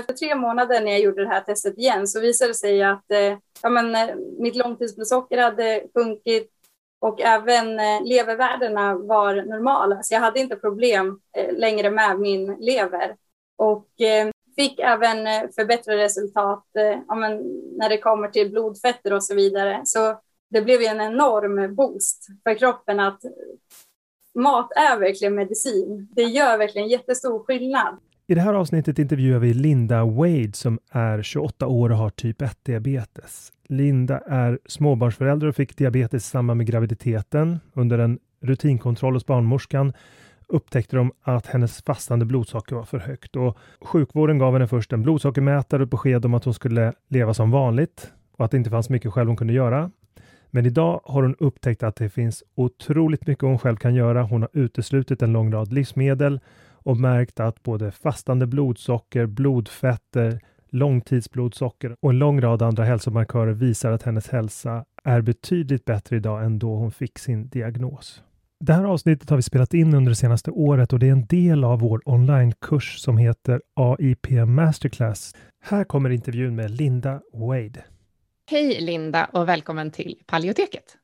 Efter tre månader när jag gjorde det här testet igen så visade det sig att eh, ja, men, eh, mitt långtidsblodsocker hade sjunkit och även eh, levervärdena var normala. Så jag hade inte problem eh, längre med min lever. Och eh, fick även eh, förbättrade resultat eh, ja, men, när det kommer till blodfetter och så vidare. Så det blev en enorm boost för kroppen att mat är verkligen medicin. Det gör verkligen jättestor skillnad. I det här avsnittet intervjuar vi Linda Wade som är 28 år och har typ 1-diabetes. Linda är småbarnsförälder och fick diabetes i samband med graviditeten. Under en rutinkontroll hos barnmorskan upptäckte de att hennes fastande blodsocker var för högt och sjukvården gav henne först en blodsockermätare och besked om att hon skulle leva som vanligt och att det inte fanns mycket själv hon kunde göra. Men idag har hon upptäckt att det finns otroligt mycket hon själv kan göra. Hon har uteslutit en lång rad livsmedel och märkt att både fastande blodsocker, blodfetter, långtidsblodsocker och en lång rad andra hälsomarkörer visar att hennes hälsa är betydligt bättre idag än då hon fick sin diagnos. Det här avsnittet har vi spelat in under det senaste året och det är en del av vår onlinekurs som heter AIP Masterclass. Här kommer intervjun med Linda Wade. Hej Linda och välkommen till Paleoteket.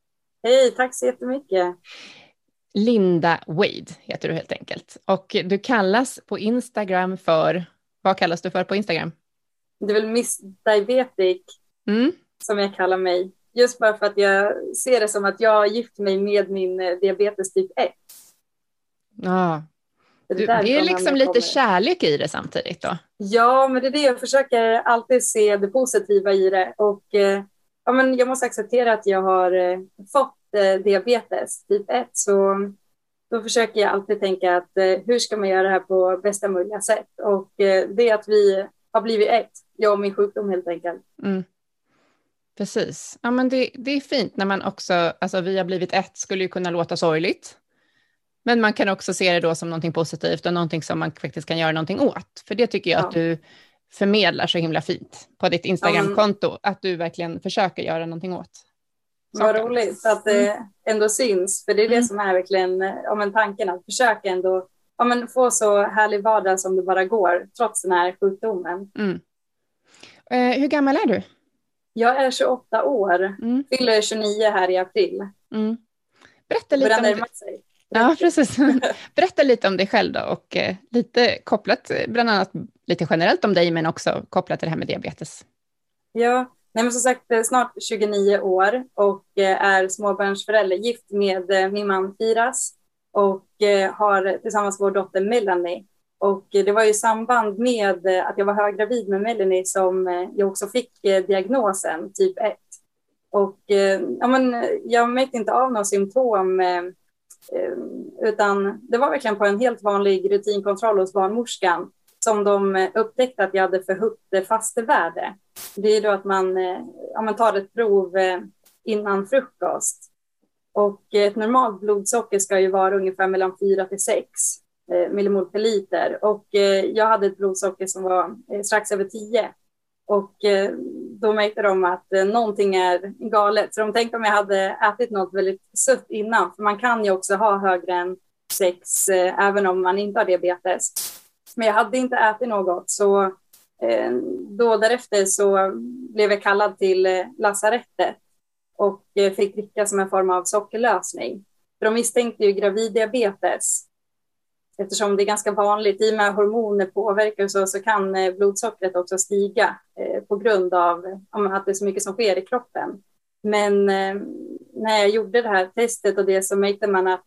Hej, tack så jättemycket. Linda Wade heter du helt enkelt. Och du kallas på Instagram för, vad kallas du för på Instagram? Det är väl Miss Diabetic mm. som jag kallar mig. Just bara för att jag ser det som att jag gift mig med min eh, diabetes typ 1. Ja, det, du, det är liksom lite kärlek i det samtidigt då? Ja, men det är det jag försöker alltid se det positiva i det. Och eh, ja, men jag måste acceptera att jag har eh, fått diabetes typ 1 så då försöker jag alltid tänka att eh, hur ska man göra det här på bästa möjliga sätt? Och eh, det är att vi har blivit ett, jag och min sjukdom helt enkelt. Mm. Precis. Ja, men det, det är fint när man också, alltså vi har blivit ett skulle ju kunna låta sorgligt. Men man kan också se det då som någonting positivt och någonting som man faktiskt kan göra någonting åt. För det tycker jag ja. att du förmedlar så himla fint på ditt Instagramkonto, att du verkligen försöker göra någonting åt. Vad roligt att det mm. ändå syns, för det är det mm. som är verkligen ja, men tanken, att försöka ändå ja, men få så härlig vardag som det bara går, trots den här sjukdomen. Mm. Eh, hur gammal är du? Jag är 28 år, mm. fyller 29 här i april. Mm. Berätta lite om det. Sig. Ja, precis. Berätta lite om dig själv då och eh, lite kopplat, eh, bland annat lite generellt om dig, men också kopplat till det här med diabetes. Ja, nej men som sagt eh, snart 29 år och eh, är småbarnsförälder, gift med eh, min man Firas och har tillsammans vår dotter Melanie. Och det var i samband med att jag var höggravid med Melanie som jag också fick diagnosen typ 1. Och ja, men jag märkte inte av några symptom utan det var verkligen på en helt vanlig rutinkontroll hos barnmorskan som de eh, upptäckte att jag hade för högt eh, fastevärde. Det är då att man, eh, ja, man tar ett prov innan frukost. Och ett normalt blodsocker ska ju vara ungefär mellan 4 till 6 millimol per liter. Och jag hade ett blodsocker som var strax över 10. Och då märkte de att någonting är galet. Så de tänkte om jag hade ätit något väldigt sött innan. För man kan ju också ha högre än sex även om man inte har diabetes. Men jag hade inte ätit något. Så eh, då därefter så blev jag kallad till eh, lasarettet och eh, fick dricka som en form av sockerlösning. För de misstänkte ju graviddiabetes eftersom det är ganska vanligt, i och med hormoner påverkar så, så kan blodsockret också stiga eh, på grund av att det är så mycket som sker i kroppen. Men eh, när jag gjorde det här testet och det så märkte man att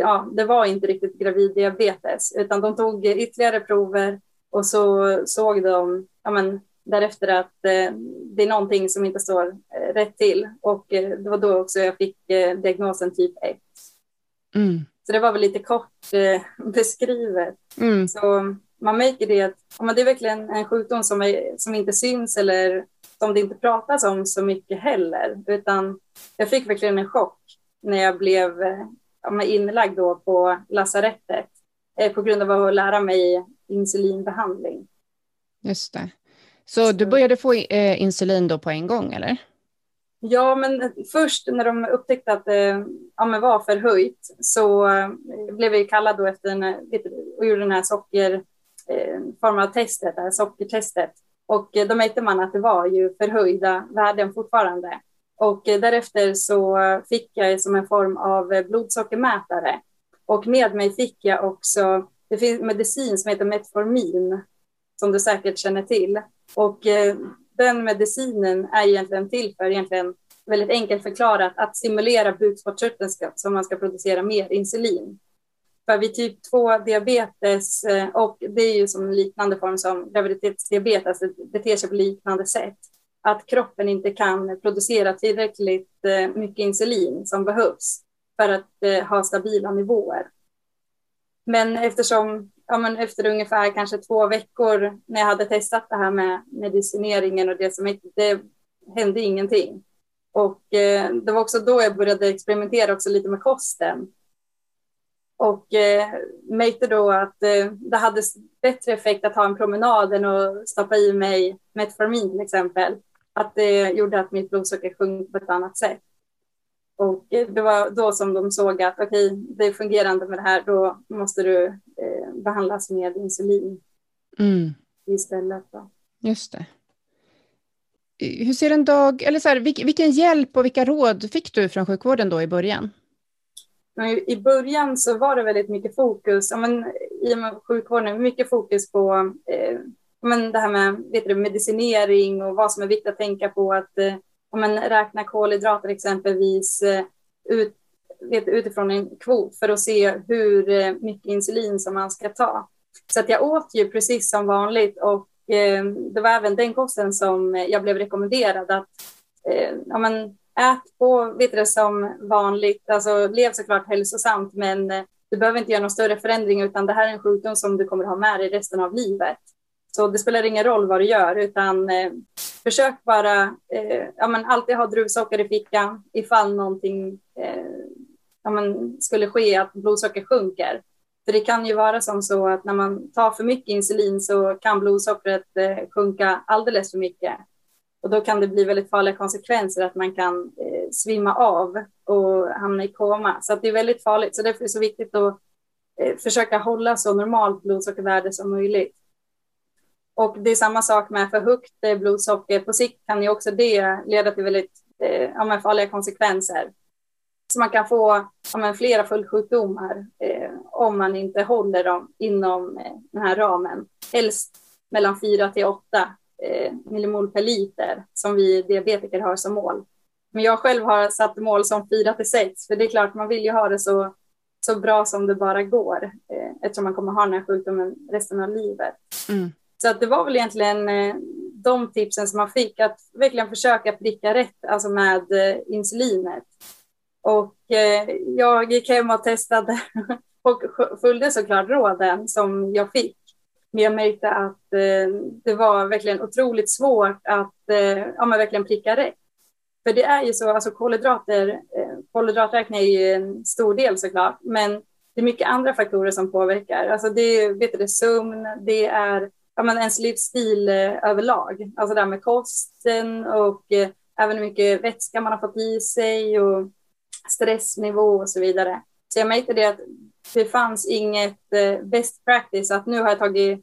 ja, det var inte riktigt graviddiabetes, utan de tog ytterligare prover och så såg de ja, men, därefter att eh, det är någonting som inte står eh, rätt till. Och eh, det var då också jag fick diagnosen typ 1. Mm. Så det var väl lite kort eh, beskrivet. Mm. Så man märker det att om det är verkligen en sjukdom som, är, som inte syns eller som det inte pratas om så mycket heller. Utan jag fick verkligen en chock när jag blev eh, ja, inlagd då på lasarettet eh, på grund av att lära mig insulinbehandling. Just det. Så, du började få eh, insulin då på en gång eller? Ja, men först när de upptäckte att det eh, ja, men var förhöjt så blev vi kallade då efter en, och gjorde den här socker, form av testet, det här sockertestet. Och då märkte man att det var ju förhöjda värden fortfarande. Och därefter så fick jag som en form av blodsockermätare. Och med mig fick jag också, det finns medicin som heter Metformin, som du säkert känner till. Och eh, den medicinen är egentligen till för, egentligen väldigt enkelt förklarat, att stimulera bukspottkörteln så man ska producera mer insulin. För vid typ 2 diabetes, eh, och det är ju som en liknande form som graviditetsdiabetes, det beter sig på liknande sätt, att kroppen inte kan producera tillräckligt eh, mycket insulin som behövs för att eh, ha stabila nivåer. Men eftersom ja, men efter ungefär kanske två veckor när jag hade testat det här med medicineringen och det som det hände ingenting. Och eh, det var också då jag började experimentera också lite med kosten. Och eh, märkte då att eh, det hade bättre effekt att ha en promenad än att stoppa i mig Metformin till exempel. Att det gjorde att mitt blodsocker sjönk på ett annat sätt. Och det var då som de såg att okej, okay, det är fungerande med det här, då måste du eh, behandlas med insulin mm. istället. Då. Just det. Hur ser en dag, eller så här, vilken hjälp och vilka råd fick du från sjukvården då i början? I början så var det väldigt mycket fokus, ja, men, i och med sjukvården, mycket fokus på eh, men det här med vet du, medicinering och vad som är viktigt att tänka på. Att eh, om man räknar kolhydrater exempelvis eh, ut, utifrån en kvot för att se hur eh, mycket insulin som man ska ta. Så att jag åt ju precis som vanligt och eh, det var även den kosten som jag blev rekommenderad att eh, ja, men, ät på vet du, som vanligt, alltså lev såklart hälsosamt men eh, du behöver inte göra någon större förändring utan det här är en sjukdom som du kommer ha med dig resten av livet. Så det spelar ingen roll vad du gör, utan eh, försök bara eh, ja, men alltid ha druvsocker i fickan ifall någonting eh, ja, men skulle ske, att blodsocker sjunker. För det kan ju vara som så att när man tar för mycket insulin så kan blodsockret eh, sjunka alldeles för mycket. Och då kan det bli väldigt farliga konsekvenser att man kan eh, svimma av och hamna i koma. Så det är väldigt farligt. Så därför är det så viktigt att eh, försöka hålla så normalt blodsockervärde som möjligt. Och det är samma sak med för högt eh, blodsocker. På sikt kan ju också det leda till väldigt eh, ja, farliga konsekvenser. Så man kan få ja, flera följdsjukdomar eh, om man inte håller dem inom eh, den här ramen. Helst mellan 4 till 8 eh, millimol per liter som vi diabetiker har som mål. Men jag själv har satt mål som 4 till 6 för det är klart man vill ju ha det så, så bra som det bara går eh, eftersom man kommer ha den här sjukdomen resten av livet. Mm. Så att det var väl egentligen eh, de tipsen som man fick, att verkligen försöka pricka rätt alltså med eh, insulinet. Och eh, jag gick hem och testade och följde såklart råden som jag fick. Men jag märkte att det var verkligen otroligt svårt att ja, men verkligen pricka rätt. För det är ju så, alltså kolhydrater, kolhydraträkning är ju en stor del såklart, men det är mycket andra faktorer som påverkar. Alltså det är vet du, sömn, det är ja, men ens livsstil eh, överlag. Alltså det här med kosten och eh, även hur mycket vätska man har fått i sig och stressnivå och så vidare. Så jag märkte det att det fanns inget eh, best practice att nu har jag tagit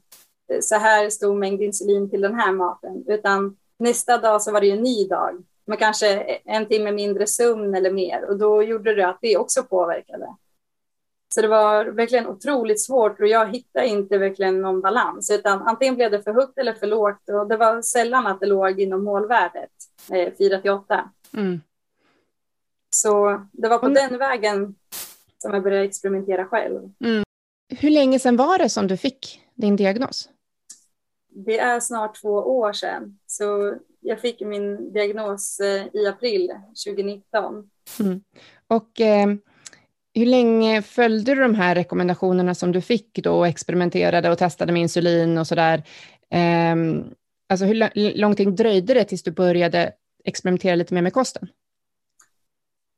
eh, så här stor mängd insulin till den här maten, utan nästa dag så var det ju en ny dag med kanske en timme mindre sömn eller mer och då gjorde det att det också påverkade. Så det var verkligen otroligt svårt och jag hittade inte verkligen någon balans, utan antingen blev det för högt eller för lågt och det var sällan att det låg inom målvärdet, eh, 4 till 8. Mm. Så det var på mm. den vägen som jag började experimentera själv. Mm. Hur länge sedan var det som du fick din diagnos? Det är snart två år sedan. Så jag fick min diagnos eh, i april 2019. Mm. Och eh, hur länge följde du de här rekommendationerna som du fick då och experimenterade och testade med insulin och sådär? Eh, alltså hur lång tid dröjde det tills du började experimentera lite mer med kosten?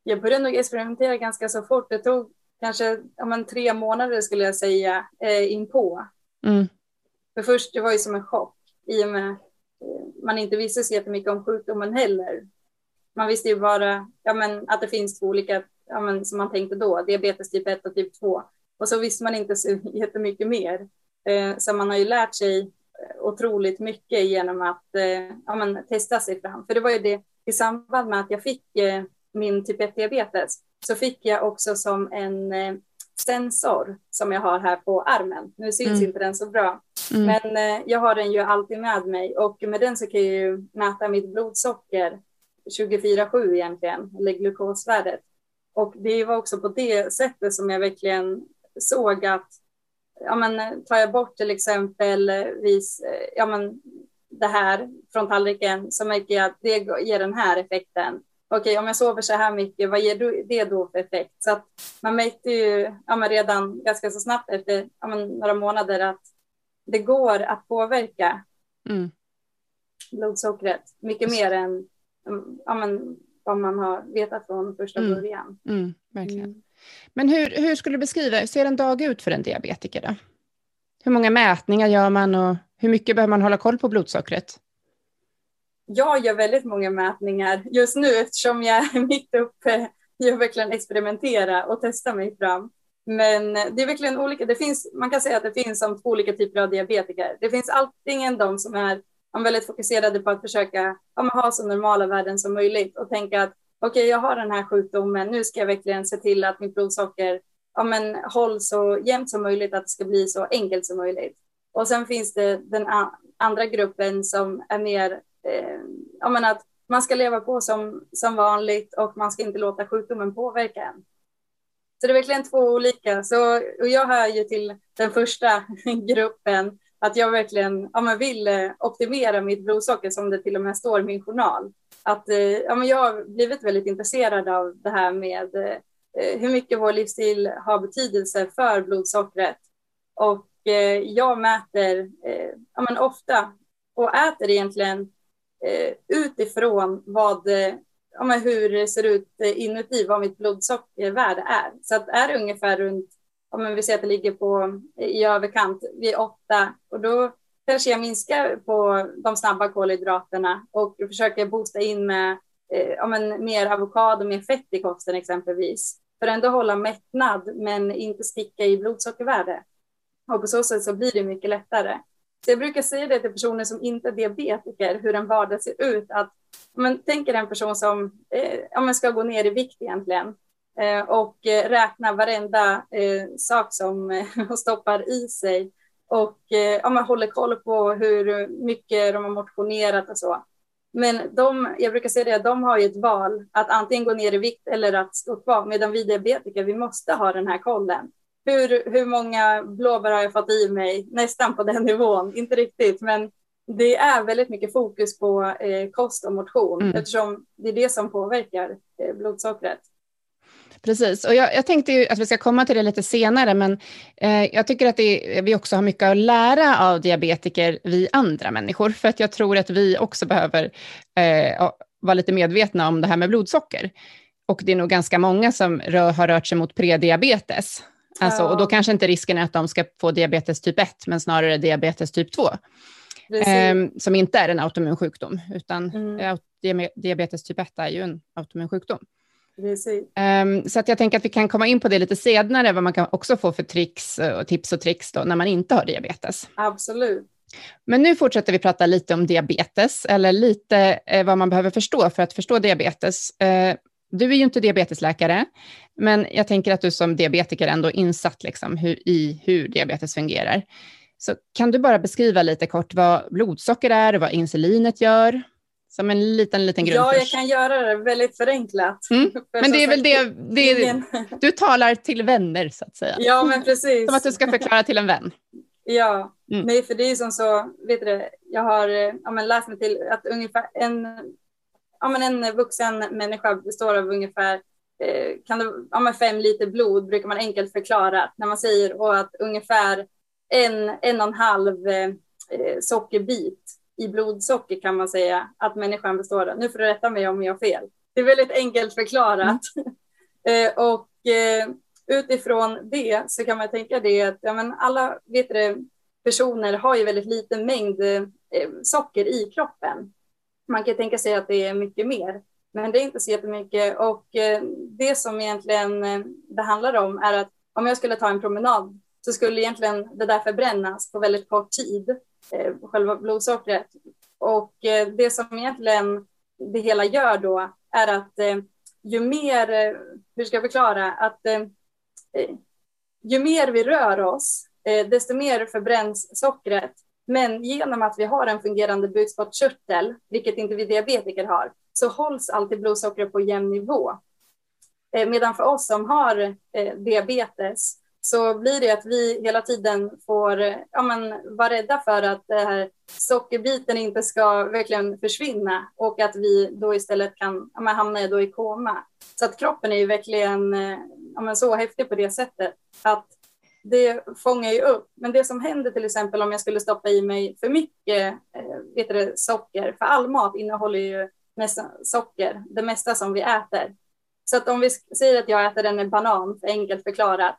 Jag började nog experimentera ganska så fort. Det tog kanske men, tre månader skulle jag säga eh, in på. Mm. För först, det var ju som en chock i och med eh, man inte visste så jättemycket om sjukdomen heller. Man visste ju bara ja, men, att det finns två olika, ja, men, som man tänkte då, diabetes typ 1 och typ 2. Och så visste man inte så jättemycket mer. Eh, så man har ju lärt sig eh, otroligt mycket genom att eh, ja, men, testa sig fram. För det var ju det i samband med att jag fick min typ 1-diabetes så fick jag också som en sensor som jag har här på armen. Nu syns mm. inte den så bra, mm. men jag har den ju alltid med mig och med den så kan jag ju mäta mitt blodsocker 24-7 egentligen, eller glukosvärdet. Och det var också på det sättet som jag verkligen såg att ja, men, tar jag bort till exempelvis ja, men, det här från tallriken så märker jag att det ger den här effekten okej, om jag sover så här mycket, vad ger det då för effekt? Så att man märkte ju ja, men redan ganska så snabbt efter ja, men några månader att det går att påverka mm. blodsockret mycket mer än ja, men, vad man har vetat från första mm. början. Mm, verkligen. Mm. Men hur, hur skulle du beskriva, hur ser en dag ut för en diabetiker? Då? Hur många mätningar gör man och hur mycket behöver man hålla koll på blodsockret? jag gör väldigt många mätningar just nu eftersom jag är mitt uppe i att verkligen experimentera och testa mig fram. Men det är verkligen olika. Det finns, man kan säga att det finns som två olika typer av diabetiker. Det finns antingen de som är väldigt fokuserade på att försöka ja, ha så normala värden som möjligt och tänka att okej, okay, jag har den här sjukdomen. Nu ska jag verkligen se till att mitt blodsocker ja, men, hålls så jämnt som möjligt, att det ska bli så enkelt som möjligt. Och sen finns det den andra gruppen som är mer eh, ja, men att man ska leva på som, som vanligt och man ska inte låta sjukdomen påverka en. Så det är verkligen två olika. Så, och jag hör ju till den första gruppen att jag verkligen ja, men vill eh, optimera mitt blodsocker som det till och med står i min journal. Att, eh, ja, men jag har blivit väldigt intresserad av det här med eh, eh hur mycket vår livsstil har betydelse för blodsockret. Och jag mäter ja, men ofta och äter egentligen eh, utifrån vad, ja, men hur det ser ut inuti, vad mitt blodsockervärde är. Så att är det ungefär runt, om vi säger att det ligger på i överkant vid åtta och då kanske jag minskar på de snabba kolhydraterna och försöker boosta in med eh, om en, mer avokado, mer fett i kosten exempelvis. För att ändå hålla mättnad men inte sticka i blodsockervärde. Och på så sätt så blir det mycket lättare. Så jag brukar säga det till personer som inte är diabetiker, hur en vardag ser ut. Att, men, tänk er en person som eh, ja, men ska gå ner i vikt egentligen och eh, räkna varenda eh, sak som eh, hon stoppar i sig och eh, ja, men håller koll på hur mycket de har motionerat och så. Men de, jag brukar säga det, de har ju ett val att antingen gå ner i vikt eller att stå kvar, medan vi diabetiker, vi måste ha den här kollen. Hur, hur många blåbär har jag fått i mig? Nästan på den nivån, inte riktigt, men det är väldigt mycket fokus på eh, kost och motion mm. eftersom det är det som påverkar eh, blodsockret. Precis, och jag, jag, tänkte att vi ska komma till det lite senare, men eh, jag tycker att det, vi också har mycket att lära av diabetiker, vi andra människor, för att jag tror att vi också behöver eh, vara lite medvetna om det här med blodsocker. Och det är nog ganska många som rör, har rört sig mot prediabetes. Alltså, ja. Och då kanske inte risken är att de ska få diabetes typ 1, men snarare diabetes typ 2. Eh, som inte är en autoimmun sjukdom, utan mm. diabetes typ 1 är ju en autoimmun sjukdom. Um, så att jag tänker att vi kan komma in på det lite senare, vad man kan också få för tricks och tips och tricks då, när man inte har diabetes. Absolut. Men nu fortsätter vi prata lite om diabetes, eller lite eh, vad man behöver förstå för att förstå diabetes. Eh, du är ju inte diabetesläkare, men jag tänker att du som diabetiker ändå är insatt liksom hur, i hur diabetes fungerar. Så kan du bara beskriva lite kort vad blodsocker är och vad insulinet gör? Som en liten, liten grundkurs. Ja, jag kan göra det väldigt förenklat. Mm. Men det är väl det, det är, du talar till vänner så att säga. Ja, men precis. Som att du ska förklara till en vän. Ja, mm. nej, för det är ju som så, vet du jag har ja, men läst mig till att ungefär en, ja, men en vuxen människa består av ungefär eh, kan det, ja, men fem liter blod brukar man enkelt förklara när man säger och att ungefär en, en och en halv eh, sockerbit i blodsocker kan man säga att människan består av. Nu får du rätta mig om jag har fel. Det är väldigt enkelt förklarat. Mm. Eh, och eh, utifrån det så kan man tänka det att ja, men alla vet det, personer har ju väldigt liten mängd eh, socker i kroppen. Man kan tänka sig att det är mycket mer, men det är inte så jättemycket. Och det som egentligen det handlar om är att om jag skulle ta en promenad så skulle egentligen det där förbrännas på väldigt kort tid Eh, själva blodsockret. Och eh, det som egentligen det hela gör då är att eh, ju mer, eh, hur ska jag förklara, att eh, eh ju mer vi rör oss, eh, desto mer förbränns sockret. Men genom att vi har en fungerande bukspottkörtel, vilket inte vi diabetiker har, så hålls alltid blodsockret på jämn nivå. Medan för oss som har diabetes så blir det att vi hela tiden får ja, men, vara rädda för att det här sockerbiten inte ska verkligen försvinna och att vi då istället kan ja, men, hamna då i koma. Så att kroppen är ju verkligen eh, ja, men, så häftig på det sättet att det fångar ju upp. Men det som händer till exempel om jag skulle stoppa i mig för mycket eh, vet du, socker, för all mat innehåller ju nästan socker, det mesta som vi äter. Så att om vi säger att jag äter en banan, för enkelt förklarat,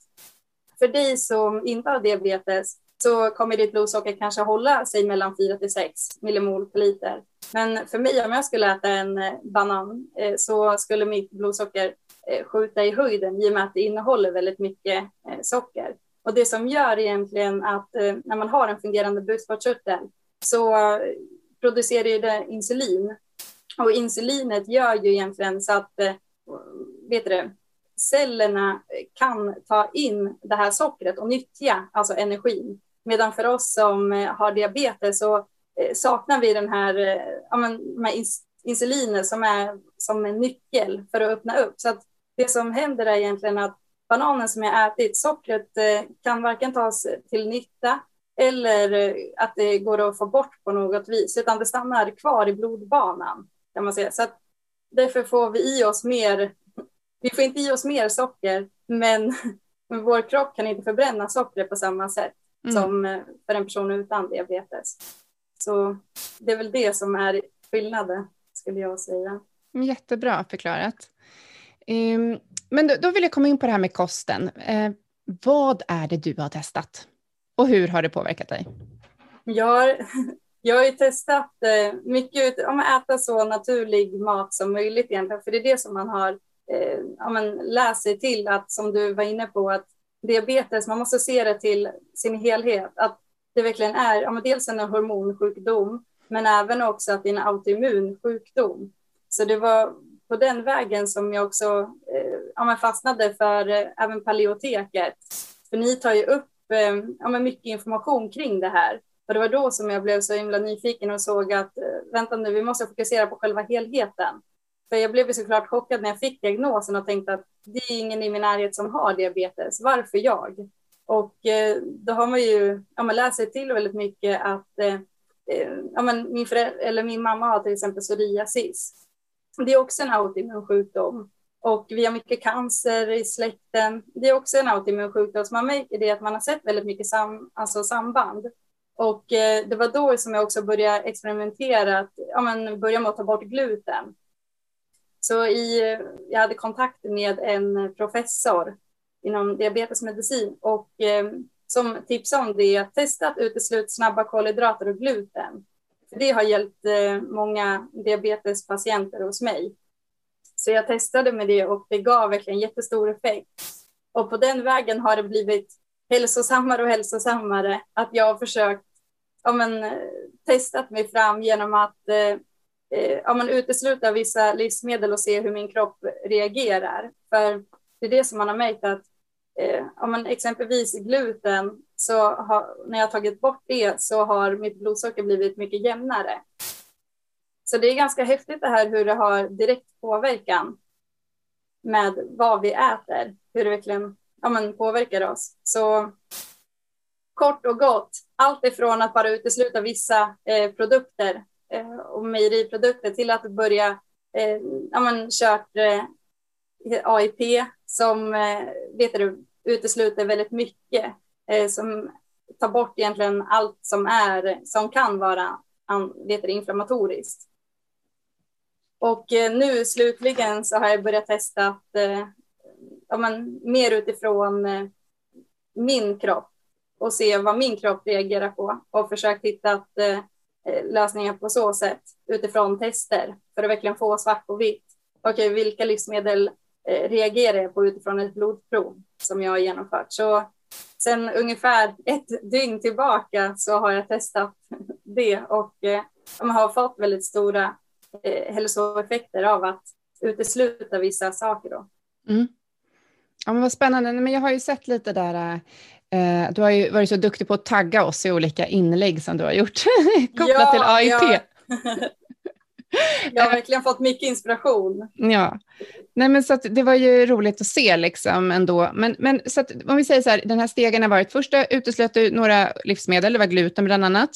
för dig som inte har diabetes så kommer ditt blodsocker kanske hålla sig mellan 4 till 6 millimol per liter. Men för mig, om jag skulle äta en eh, banan eh, så skulle mitt blodsocker eh, skjuta i höjden i och med att det innehåller väldigt mycket socker. Och det som gör egentligen att när man har en fungerande bukspottkörtel så producerar det insulin. Och insulinet gör ju egentligen så att vet du, cellerna kan ta in det här sockret och nyttja alltså energin. Medan för oss som eh, har diabetes så eh, saknar vi den här, eh, ja, men, här insulinet som är som en nyckel för att öppna upp. Så att det som händer är egentligen att bananen som jag ätit, sockret kan varken tas till nytta eller att det går att få bort på något vis, utan det stannar kvar i blodbanan. Kan man säga. Så att därför får vi i oss mer vi får inte i oss mer socker, men vår kropp kan inte förbränna sockret på samma sätt mm. som eh, för en person utan diabetes. Så det är väl det som är skillnaden, skulle jag säga. Jättebra förklarat. Um, men då, vill jag komma in på det här med kosten. Uh, vad är det du har testat? Och hur har det påverkat dig? Jag har, jag har ju testat uh, mycket om att äta så naturlig mat som möjligt egentligen, för det är det som man har eh, ja, men, läs sig till att, som du var inne på, att diabetes, man måste se det till sin helhet. Att det verkligen är ja, men dels en hormonsjukdom, men även också att det är en autoimmun sjukdom. Så det var på den vägen som jag också eh, ja, fastnade för eh, även paleoteket. För ni tar ju upp eh, ja, mycket information kring det här. Och det var då som jag blev så himla nyfiken och såg att eh, vänta nu, vi måste fokusera på själva helheten. För jag blev såklart chockad när jag fick diagnosen och tänkte att det är ingen i min närhet som har diabetes. Varför jag? Och eh, då har man ju ja, man lärt sig till väldigt mycket att eh, eh, ja, men min, eller min mamma har till exempel psoriasis. Det är också en autoimmun sjukdom och vi har mycket cancer i släkten. Det är också en autoimmun sjukdom, så man märker det att man har sett väldigt mycket sam, alltså samband. Och det var då som jag också började experimentera, att, ja, men börja med att ta bort gluten. Så i, jag hade kontakt med en professor inom diabetesmedicin och eh, som tipsade om det, att testa att utesluta snabba kolhydrater och gluten. Det har hjälpt eh, många diabetespatienter hos mig. Så jag testade med det och det gav verkligen jättestor effekt. Och på den vägen har det blivit hälsosammare och hälsosammare att jag har försökt, ja men, eh, testat mig fram genom att eh, eh, ja, men utesluta vissa livsmedel och se hur min kropp reagerar. För det är det som man har märkt att eh, om exempelvis gluten, så har, när jag tagit bort det så har mitt blodsocker blivit mycket jämnare. Så det är ganska häftigt det här hur det har direkt påverkan med vad vi äter, hur det verkligen ja, men påverkar oss. Så kort och gott, allt ifrån att bara utesluta vissa eh, produkter Eh, och mejeriprodukter till att börja eh, ja, men, kört eh, AIP som eh, vet du, utesluter väldigt mycket, eh, som tar bort egentligen allt som är som kan vara vet du, inflammatoriskt. Och eh, nu slutligen så har jag börjat testa att, eh, ja, men, mer utifrån eh, min kropp och se vad min kropp reagerar på och försökt hitta att, eh, lösningar på så sätt utifrån tester för att verkligen få svart på vitt. Okej, okay, vilka livsmedel eh, reagerar jag på utifrån ett blodprov som jag har genomfört? Så sen ungefär ett dygn tillbaka så har jag testat det och eh, har fått väldigt stora eh, hälsoeffekter av att utesluta vissa saker. Då. Mm. Ja, men vad spännande. Men jag har ju sett lite där, eh, du har ju varit så duktig på att tagga oss i olika inlägg som du har gjort kopplat ja, till AIP. Ja. jag har verkligen fått mycket inspiration. Ja, Nej, men så det var ju roligt att se liksom ändå. Men, men så att, om vi säger så här, den här stegen har varit, först uteslöt du några livsmedel, det var gluten bland annat.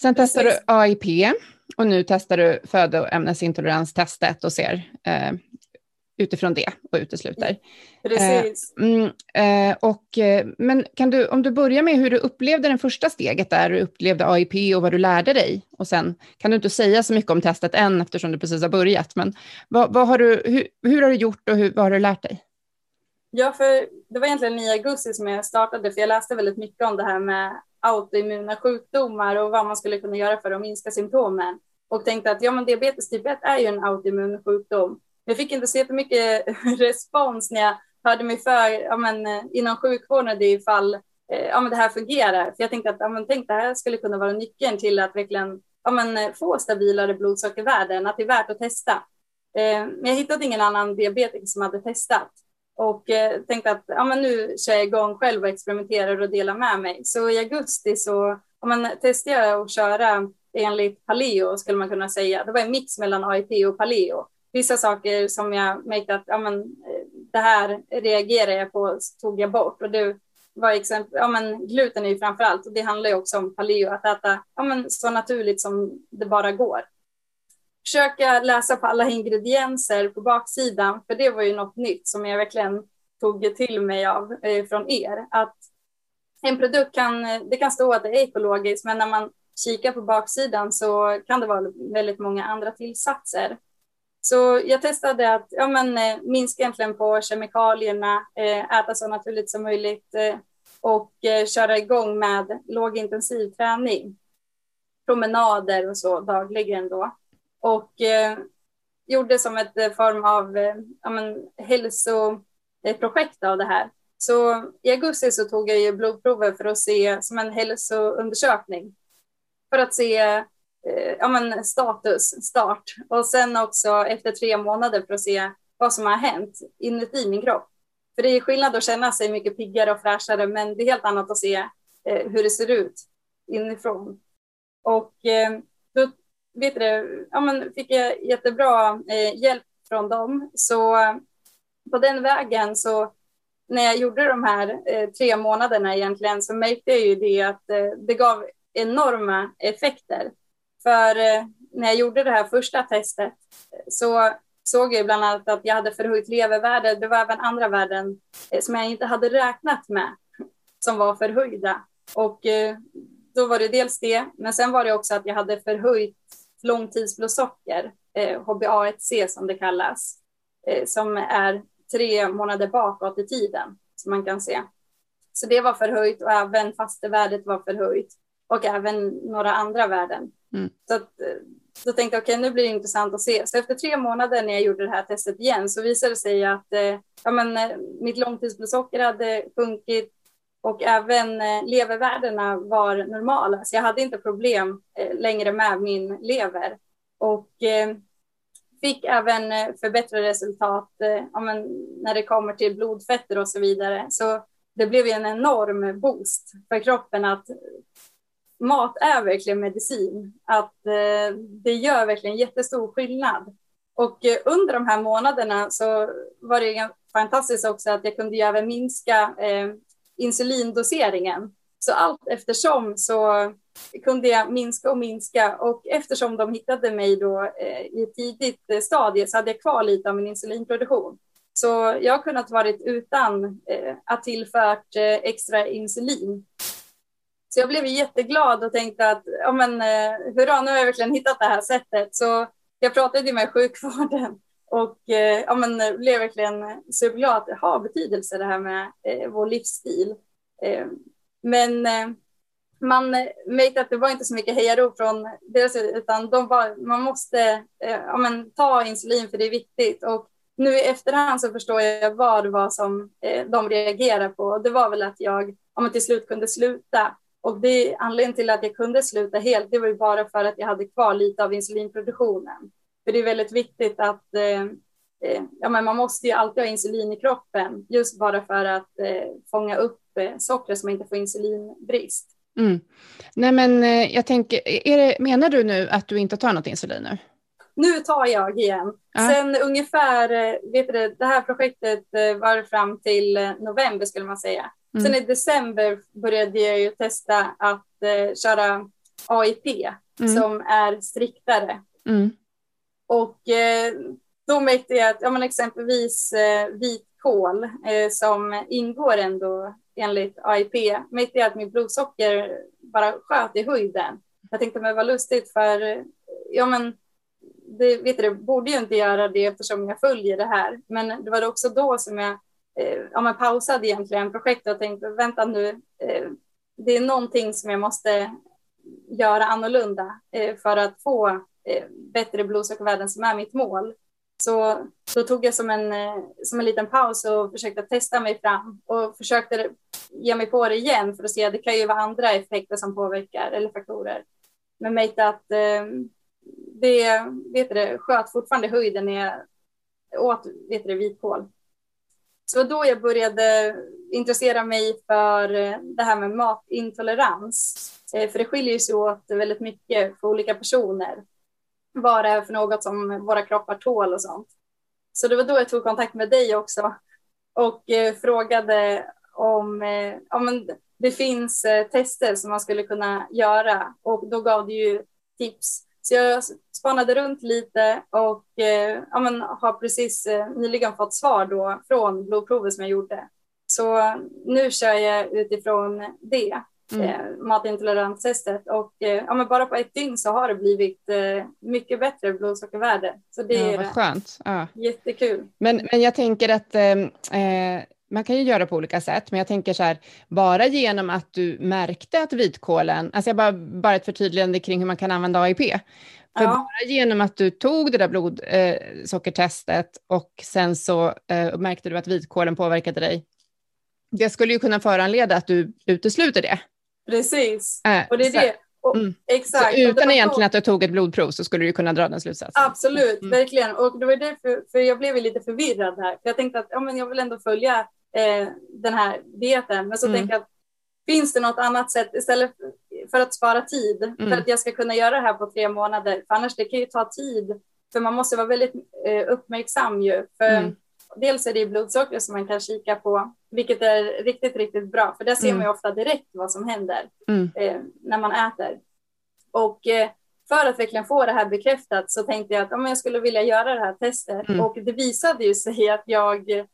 Sen testade du AIP och nu testar du födoämnesintoleranstestet och ser eh, utifrån det och utesluter. Precis. Eh, mm, eh, och, eh, men kan du, om du börjar med hur du upplevde det första steget där, du upplevde AIP och vad du lärde dig, och sen kan du inte säga så mycket om testet än eftersom du precis har börjat, men vad, vad har du, hur, hur, har du gjort och hur, vad har du lärt dig? Ja, för det var egentligen i augusti som jag startade, för jag läste väldigt mycket om det här med autoimmuna sjukdomar och vad man skulle kunna göra för att minska symptomen. Och tänkte att ja, men diabetes typ 1 är ju en autoimmun sjukdom. Jag fick inte så jättemycket respons när jag hörde mig för ja, men, eh, inom sjukvården det ifall eh, ja, men det här fungerar. För jag tänkte att ja, men, tänk, det här skulle kunna vara nyckeln till att verkligen ja, men, eh, få stabilare blodsockervärden, att det är värt att testa. Men jag hittade ingen annan diabetiker som hade testat och tänkte att ja, men nu kör jag igång själv och experimenterar och delar med mig. Så i augusti så ja, men, testade jag att köra enligt paleo skulle man kunna säga. Det var en mix mellan AIP och paleo. Vissa saker som jag märkte att ja, men, eh, det här reagerar jag på tog jag bort och det var exempel, ja, men, gluten är ju framför allt och det handlar ju också om paleo att äta ja, men, så naturligt som det bara går försöka läsa på alla ingredienser på baksidan, för det var ju något nytt som jag verkligen tog till mig av eh, från er. Att en produkt kan, eh, det kan stå att det är ekologiskt, men när man kikar på baksidan så kan det vara väldigt många andra tillsatser. Så jag testade att ja, men, eh, minska egentligen på kemikalierna, eh, äta så naturligt som möjligt eh, och eh, köra igång med lågintensiv träning. Promenader och så dagligen då och eh, gjorde som ett eh, form av eh, ja, men, hälsoprojekt av det här. Så i augusti så tog jag ju blodprover för att se som en hälsoundersökning. För att se Eh, ja, men status, start. Och sen också efter tre månader för att se vad som har hänt inuti min kropp. För det är skillnad att känna sig mycket piggare och fräschare, men det är helt annat att se eh, hur det ser ut inifrån. Och eh, då vet du, ja, men fick jag jättebra eh, hjälp från dem. Så på den vägen så när jag gjorde de här eh, tre månaderna egentligen så märkte jag ju det att eh, det gav enorma effekter. För eh, när jag gjorde det här första testet eh, så såg jag bland annat att jag hade förhöjt levervärde. Det var även andra värden eh, som jag inte hade räknat med som var förhöjda. Och då var det dels det, men sen var det också att jag hade förhöjt långtidsblodsocker, HbA1c som det kallas, som är tre månader bakåt i tiden, som man kan se. Så det var förhöjt och även fastevärdet var förhöjt och även några andra värden. Mm. Så att, eh, så då tänkte jag okej, okay, nu blir det intressant att se. Så efter tre månader när jag gjorde det här testet igen så visade det sig att eh, ja, men, eh, mitt långtidsblodsocker hade sjunkit och även eh, levervärdena var normala. Så jag hade inte problem eh, längre med min lever. Och eh, fick även eh, förbättrade resultat eh, ja, men, när det kommer till blodfetter och så vidare. Så det blev en enorm boost för kroppen att mat är verkligen medicin. Att eh, det gör verkligen jättestor skillnad. Och eh, under de här månaderna så var det fantastiskt också att jag kunde ju även minska eh, insulindoseringen. Så allt eftersom så kunde jag minska och minska och eftersom de hittade mig då eh, i ett tidigt eh, stadie så hade jag kvar lite av min insulinproduktion. Så jag har kunnat varit utan eh, att tillfört eh, extra insulin så jag blev jätteglad och tänkte att ja, men, eh, hurra, nu har jag verkligen hittat det här sättet. Så jag pratade med sjukvården och eh, ja, men, eh, blev verkligen superglad att det har betydelse det här med eh, vår livsstil. Eh, men eh, man märkte att det var inte så mycket hejarop från deras utan de var, man måste eh, ja, men, ta insulin för det är viktigt. Och nu i efterhand så förstår jag vad det var som eh, de reagerade på. Det var väl att jag ja, men till slut kunde sluta och det, anledningen till att jag kunde sluta helt, det var ju bara för att jag hade kvar lite av insulinproduktionen. För det är väldigt viktigt att eh, eh, ja, men man måste ju alltid ha insulin i kroppen, just bara för att eh, fånga upp eh, sockret så man inte får insulinbrist. Mm. Nej, men eh, jag tänker, det, menar du nu att du inte tar något insulin nu? Nu tar jag igen. Ja. Sen ungefär, eh, vet du, det här projektet var fram till november skulle man säga. Mm. Sen i december började jag ju testa att eh, köra AIP mm. som är striktare. Mm. Och eh, då märkte jag att ja, men exempelvis eh, vitkål eh, som ingår ändå enligt AIP märkte jag att mitt blodsocker bara sköt i höjden. Jag tänkte men vad lustigt för ja, men, det, vet du, det borde ju inte göra det eftersom jag följer det här. Men det var också då som jag eh, Eh, ja, men pausade egentligen projektet och tänkte vänta nu, eh, det är någonting som jag måste göra annorlunda eh, för att få eh, bättre blodsockervärden som är mitt mål. Så då tog jag som en, eh, som en liten paus och försökte testa mig fram och försökte ge mig på det igen för att se det kan ju vara andra effekter som påverkar eller faktorer. Men märkte att eh, det, vet du, sköt fortfarande höjden när jag åt vet du, vitkål. Så det var då jag började intressera mig för eh, det här med matintolerans. Eh, för det skiljer sig åt väldigt mycket för olika personer. Vad det är för något som våra kroppar tål och sånt. Så det var då jag tog kontakt med dig också och eh, frågade om, om det finns tester som man skulle kunna göra och då gav du ju tips. Så jag spanade runt lite och eh, ja, men, har precis eh, nyligen fått svar då från blodprovet som jag gjorde. Så nu kör jag utifrån det, mm. eh, matintoleranstestet. Och eh, ja, men bara på ett dygn så har det blivit eh, mycket bättre blodsockervärde. Så det ja, är skönt. Ja. jättekul. Men, men jag tänker att eh, man kan ju göra på olika sätt, men jag tänker så här, bara genom att du märkte att vitkålen, alltså jag bara, bara ett förtydligande kring hur man kan använda AIP, för ja. bara genom att du tog det där blodsockertestet eh, och sen så eh, märkte du att vitkålen påverkade dig, det skulle ju kunna föranleda att du utesluter det. Precis, Äh, och det är så- det. Och, Mm. Exakt. Så utan egentligen att du tog ett blodprov så skulle du kunna dra den slutsatsen. Absolut, Mm. verkligen. Och det var därför, för jag blev lite förvirrad här. För jag tänkte att ja, men jag vill ändå följa eh, den här dieten. Men så Mm. tänkte jag att finns det något annat sätt istället för att spara tid Mm. för att jag ska kunna göra det här på tre månader. För annars det kan ju ta tid. För man måste vara väldigt eh, uppmärksam ju. För Mm. dels är det ju blodsocker som man kan kika på, vilket är riktigt, riktigt bra. För där ser Mm. man ju ofta direkt vad som händer Mm. eh, när man äter. Och eh, för att verkligen få det här bekräftat så tänkte jag att men jag skulle vilja göra det här testet. Mm. Och det visade ju sig att jag eh,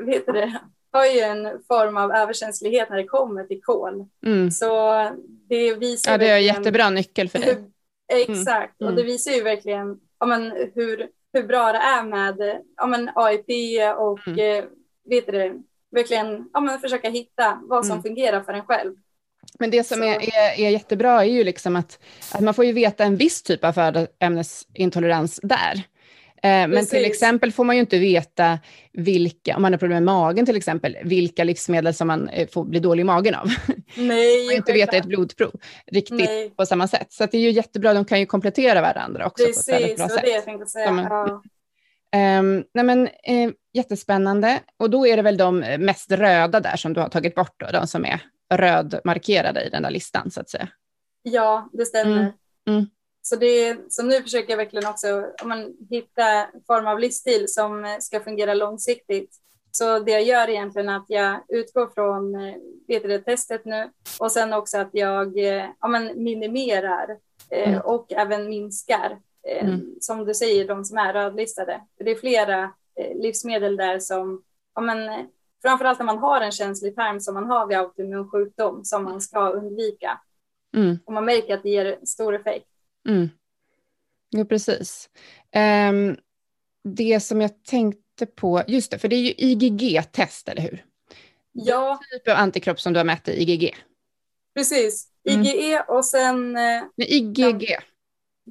vet det, har ju en form av överkänslighet när det kommer till kol. Mm. Så det visar Ja, det är en jättebra nyckel för dig. hur, exakt, Mm. och det visar ju verkligen ja, men, hur, hur bra det är med ja, men, AIP och Mm. eh, vet du verkligen ja, men, försöka hitta vad som Mm. fungerar för en själv. Men det som är, är, är jättebra är ju liksom att, att man får ju veta en viss typ av födoämnesintolerans där. Eh, men till Precis. exempel får man ju inte veta vilka, om man har problem med magen till exempel, vilka livsmedel som man eh, får bli dålig i magen av. Nej, Man får inte veta i ett blodprov riktigt Nej. på samma sätt. Så det är ju jättebra, de kan ju komplettera varandra också på ett väldigt Precis, bra sätt. det jag tänkte säga. Ja. Ehm, nej men, eh, jättespännande. Och då är det väl de mest röda där som du har tagit bort, då, de som är rödmarkerade i den där listan så att säga. ja, det stämmer. Mm, mm. Så, det, så nu försöker jag verkligen också om man, hitta form av livsstil som eh, ska fungera långsiktigt. Så det jag gör egentligen är att jag utgår från eh, vet du det, testet nu och sen också att jag eh, ja, men minimerar Mm. och även minskar, Mm. som du säger, de som är rödlistade. För det är flera livsmedel där som, ja, men, framförallt när man har en känslig tarm som man har vid autoimmun sjukdom, som man ska undvika. Mm. Och man märker att det ger stor effekt. Mm. Jo, precis. Ehm, det som jag tänkte på, just det, för det är ju IgG-test, eller hur? Ja, Typ av antikropp som du har mätt i IgG. precis. Mm. IgE och sen eh, Nej, IgG,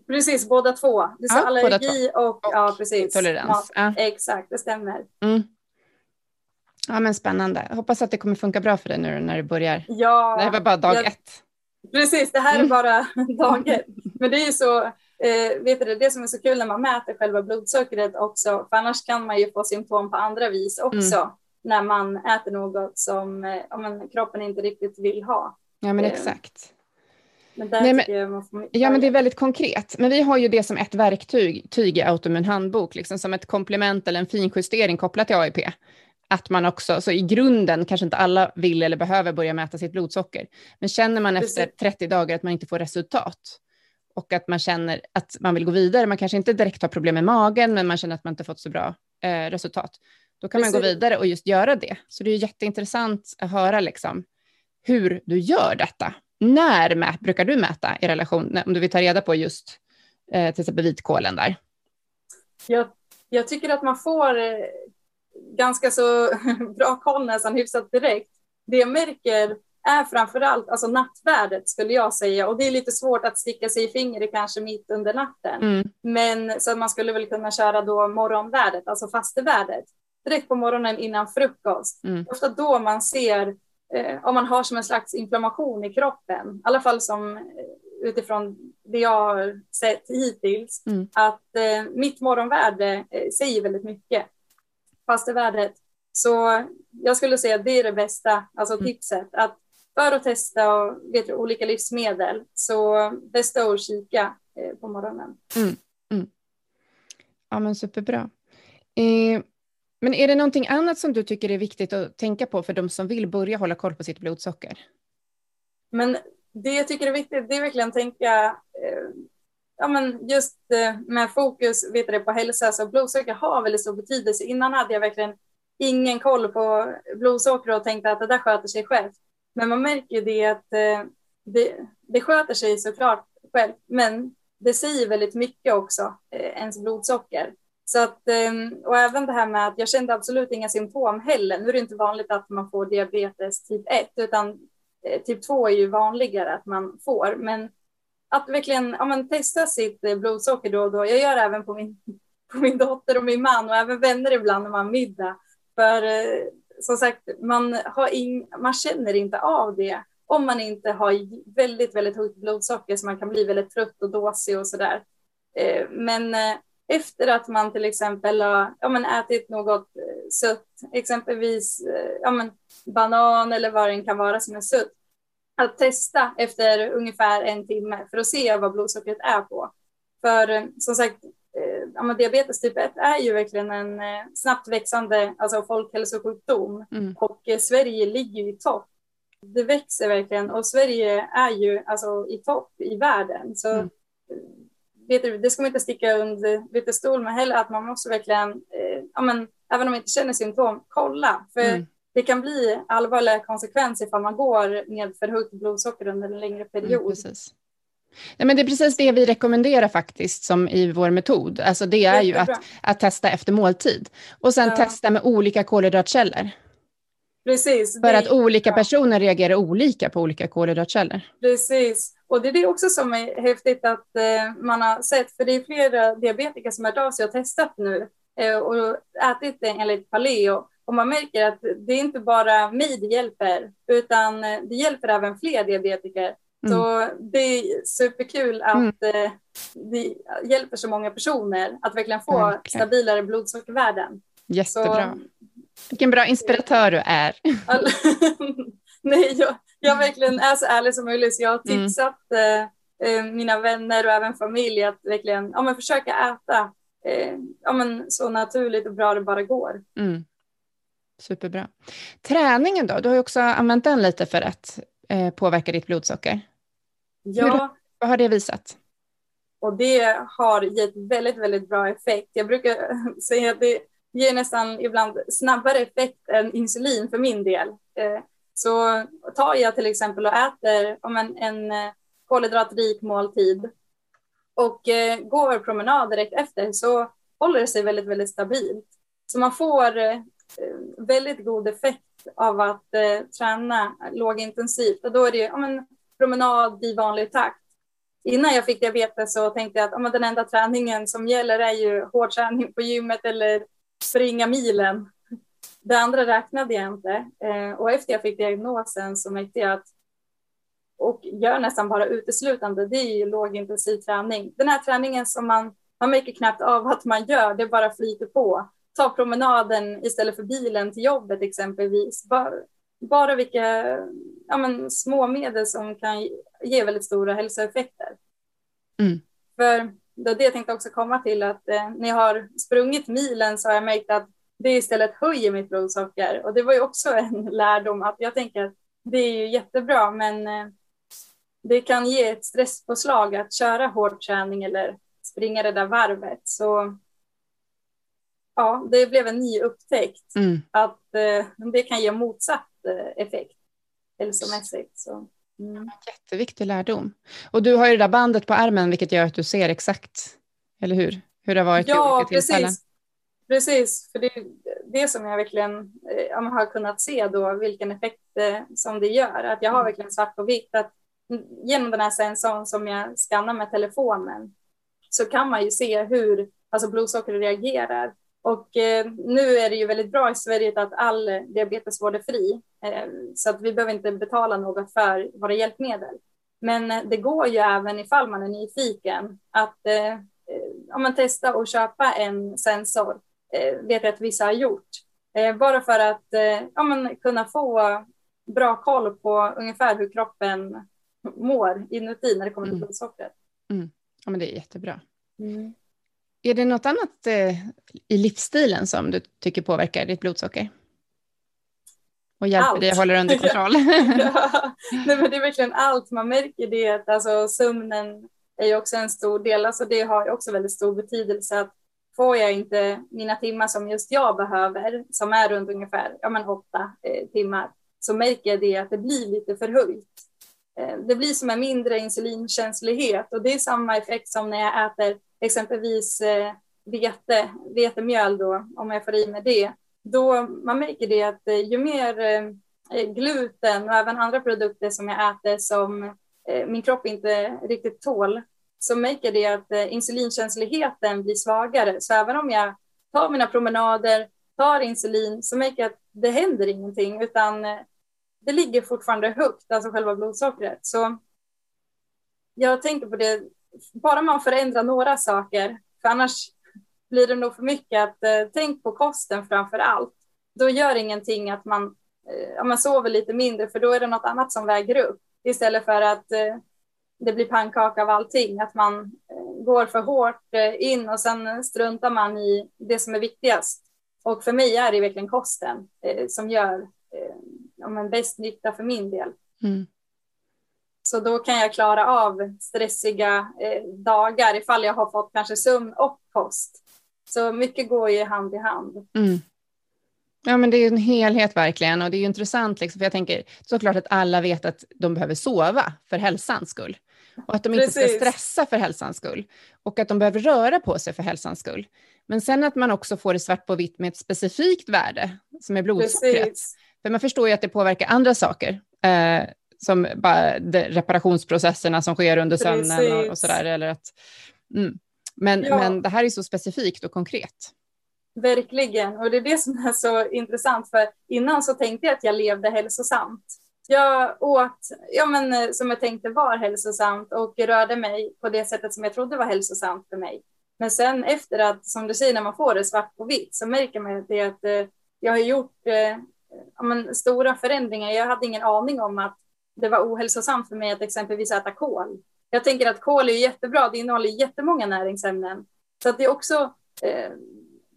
precis båda två. Det är Ja, allergi och, ja, precis. tolerans. Mat. Ja. Exakt, det stämmer. Mm. ja, men spännande. Hoppas att det kommer funka bra för dig nu när du börjar. Ja, Det här var bara dag jag- ett. Precis. Det här är Mm. bara dag ett. Men det är ju så, eh, vet du det, det som är så kul när man mäter själva blodsockret också, för annars kan man ju få symptom på andra vis också. Mm. När man äter något som eh, men kroppen inte riktigt vill ha. Ja, men Eh, exakt. Men Nej, men- man Ja, men det är väldigt konkret. Men vi har ju det som ett verktyg tyg i autoimmun handbok, liksom som ett komplement eller en finjustering kopplat till AIP. Att man också, så i grunden kanske inte alla vill eller behöver börja mäta sitt blodsocker. Men känner man efter Precis. 30 dagar att man inte får resultat och att man känner att man vill gå vidare, man kanske inte direkt har problem med magen, men man känner att man inte fått så bra eh, resultat, då kan man gå Precis. vidare och just göra det. Så det är jätteintressant att höra liksom, hur du gör detta. När mät, brukar du mäta i relation, om du vill ta reda på just eh, till exempel vitkålen där? Jag, jag tycker att man får eh, ganska så bra koll nästan hyfsat direkt. Det jag märker är framför allt alltså nattvärdet skulle jag säga och det är lite svårt att sticka sig i fingret kanske mitt under natten. Mm. Men så man skulle väl kunna köra då morgonvärdet, alltså fastevärdet, direkt på morgonen innan frukost. Mm. Ofta då man ser eh, om man har som en slags inflammation i kroppen, i alla fall som eh, utifrån det jag har sett hittills, Mm. att eh, mitt morgonvärde eh, säger väldigt mycket. Fastevärdet. Så jag skulle säga att det är det bästa, alltså Mm. tipset. Att för att testa och, vet du, olika livsmedel så bästa att kika eh, på morgonen. Ja, men superbra. Eh, men är det någonting annat som du tycker är viktigt att tänka på för de som vill börja hålla koll på sitt blodsocker? Men det jag tycker är viktigt, det är verkligen att tänka eh, ja, men just eh, med fokus vet du, på hälsa. Så blodsocker har väldigt stor betydelse. Innan hade jag verkligen ingen koll på blodsocker och tänkte att det där sköter sig själv. Men man märker ju det att eh, det, det sköter sig såklart själv, men det säger väldigt mycket också, eh, ens blodsocker. Så att, ehm, och även det här med att jag kände absolut inga symptom heller. Nu är det inte vanligt att man får diabetes typ 1, utan typ 2 är ju vanligare att man får. Men att verkligen ja, men testa sitt eh, blodsocker då och då. Jag gör det även på min, på min dotter och min man och även vänner ibland när man har middag. För eh, som sagt, man, har in, man känner inte av det om man inte har väldigt, väldigt högt blodsocker så man kan bli väldigt trött och dåsig och sådär. Eh, men eh, efter att man till exempel har ja, men ätit något eh, sött, exempelvis eh, ja, men banan eller vad det kan vara som är sött, att testa efter ungefär en timme för att se vad blodsockret är på. För som sagt, ja, diabetes typ 1 är ju verkligen en snabbt växande alltså folkhälsosjukdom mm. och Sverige ligger i topp det växer verkligen och Sverige är ju alltså i topp i världen. Så mm. vet du, det ska man inte sticka under lite stol med heller, att man måste verkligen, eh, ja, men, även om man inte känner symptom, kolla. För mm. Det kan bli allvarliga konsekvenser ifall man går med för högt blodsocker under en längre period. Mm, precis. Ja, men det är precis det vi rekommenderar faktiskt som i vår metod. Alltså det är ju att, att testa efter måltid och sen ja. testa med olika kolhydratkällor. Precis. För att olika personer reagerar olika på olika kolhydratkällor. Precis. Och det är det också som är häftigt att eh, man har sett, för det är flera diabetiker som har hört av sig och testat nu eh, och ätit enligt paleo. Och man märker att det är inte bara mig det hjälper, utan eh, det hjälper även fler diabetiker. Mm. Så det är superkul att mm. eh, det hjälper så många personer att verkligen få verkligen. stabilare blodsockervärden. Jättebra. Så vilken bra inspiratör du är. Nej, jag, jag verkligen är så ärlig som möjligt. Så jag har mm. tipsat mm. mina vänner och även familj att verkligen ja, men försöka äta eh, ja, men så naturligt och bra det bara går. Mm. Superbra. Träningen då? Du har ju också använt den lite för att eh, påverka ditt blodsocker. Ja. Hur, vad har det visat? Och det har gett väldigt, väldigt bra effekt. Jag brukar säga att det ger nästan ibland snabbare effekt än insulin för min del. Eh, så tar jag till exempel och äter om en, en eh, kolhydratrik måltid och eh, går promenad direkt efter så håller det sig väldigt, väldigt stabilt. Så man får Eh, väldigt god effekt av att eh, träna lågintensivt och då är det ja, men, promenad i vanlig takt. Innan jag fick diabetes så tänkte jag att ja, den enda träningen som gäller är ju hård träning på gymmet eller springa milen. Det andra räknade jag inte. Eh, och efter jag fick diagnosen så märkte jag att och gör nästan bara uteslutande, det är ju lågintensiv träning. Den här träningen som man, man märker knappt av att man gör, det bara flyter på. Ta promenaden istället för bilen till jobbet exempelvis. Bara, bara vilka ja, men, små medel som kan ge väldigt stora hälsoeffekter. Mm. För det är det jag tänkte också komma till, att eh, när jag har sprungit milen så har jag märkt att det istället höjer mitt blodsocker. Och det var ju också en lärdom att jag tänker att det är ju jättebra, men eh, det kan ge ett stresspåslag att köra hård träning eller springa det där varvet. Så ja, det blev en ny upptäckt mm. att eh, det kan ge motsatt eh, effekt hälsomässigt. Så. Mm. Jätteviktig lärdom. Och du har ju det där bandet på armen, vilket gör att du ser exakt, eller hur? Hur det har varit ja, olika tillfällen. Precis. Precis, för det är det som jag verkligen eh, har kunnat se då, vilken effekt eh, som det gör. Att jag har mm. verkligen svart på vitt att genom den här sensorn som jag skannar med telefonen så kan man ju se hur alltså blodsocker reagerar. Och eh, nu är det ju väldigt bra i Sverige att all diabetesvård är fri, eh, så att vi behöver inte betala något för våra hjälpmedel. Men eh, det går ju även ifall man är nyfiken att eh, om man testar och köpa en sensor, eh, vet jag att vissa har gjort, eh, bara för att eh, ja, men kunna få bra koll på ungefär hur kroppen mår inuti när det kommer till mm. blodsockret. Mm. Ja, men det är jättebra. Mm. Är det något annat eh, i livsstilen som du tycker påverkar ditt blodsocker? Och hjälper allt. dig att hålla det under kontroll? ja. Nej, men det är verkligen allt. Man märker det att alltså, sömnen är ju också en stor del. Alltså, det har ju också väldigt stor betydelse. att Får jag inte mina timmar som just jag behöver, som är runt ungefär ja, men åtta eh, timmar, så märker jag det att det blir lite förhöjt. Eh, det blir som en mindre insulinkänslighet och det är samma effekt som när jag äter exempelvis eh, vete, vetemjöl då, om jag får i mig det, då man märker det att eh, ju mer eh, gluten och även andra produkter som jag äter som min kropp inte riktigt tål, så märker det att insulinkänsligheten blir svagare. Så även om jag tar mina promenader, tar insulin så märker jag att det händer ingenting utan det ligger fortfarande högt, alltså själva blodsockret. Så jag tänker på det, bara man förändrar några saker, för annars blir det nog för mycket att eh, tänk på kosten framför allt. Då gör ingenting att man, eh, ja, man sover lite mindre, för då är det något annat som väger upp istället för att eh, det blir pannkaka av allting, att man eh, går för hårt eh, in och sen struntar man i det som är viktigast. Och för mig är det verkligen kosten eh, som gör eh, ja, men bäst nytta för min del. Mm. Så då kan jag klara av stressiga eh, dagar ifall jag har fått kanske sömn och kost. Så mycket går ju hand i hand. Mm. Ja, men det är en helhet verkligen och det är intressant, liksom, för jag tänker såklart att alla vet att de behöver sova för hälsans skull och att de inte Precis. ska stressa för hälsans skull och att de behöver röra på sig för hälsans skull. Men sen att man också får det svart på vitt med ett specifikt värde som är blodsockret. Precis. För man förstår ju att det påverkar andra saker, eh, som bara reparationsprocesserna som sker under sömnen och, och sådär. Eller att, mm. men, ja. men det här är så specifikt och konkret. Verkligen, och det är det som är så intressant, för innan så tänkte jag att jag levde hälsosamt. Jag åt, ja men eh, som jag tänkte var hälsosamt och rörde mig på det sättet som jag trodde var hälsosamt för mig. Men sen efter att, som du säger, när man får det svart på vitt så märker man det, att eh, jag har gjort eh, ja, men, stora förändringar. Jag hade ingen aning om att det var ohälsosamt för mig att exempelvis äta kål. Jag tänker att kål är jättebra, det innehåller jättemånga näringsämnen. Så att det är också eh,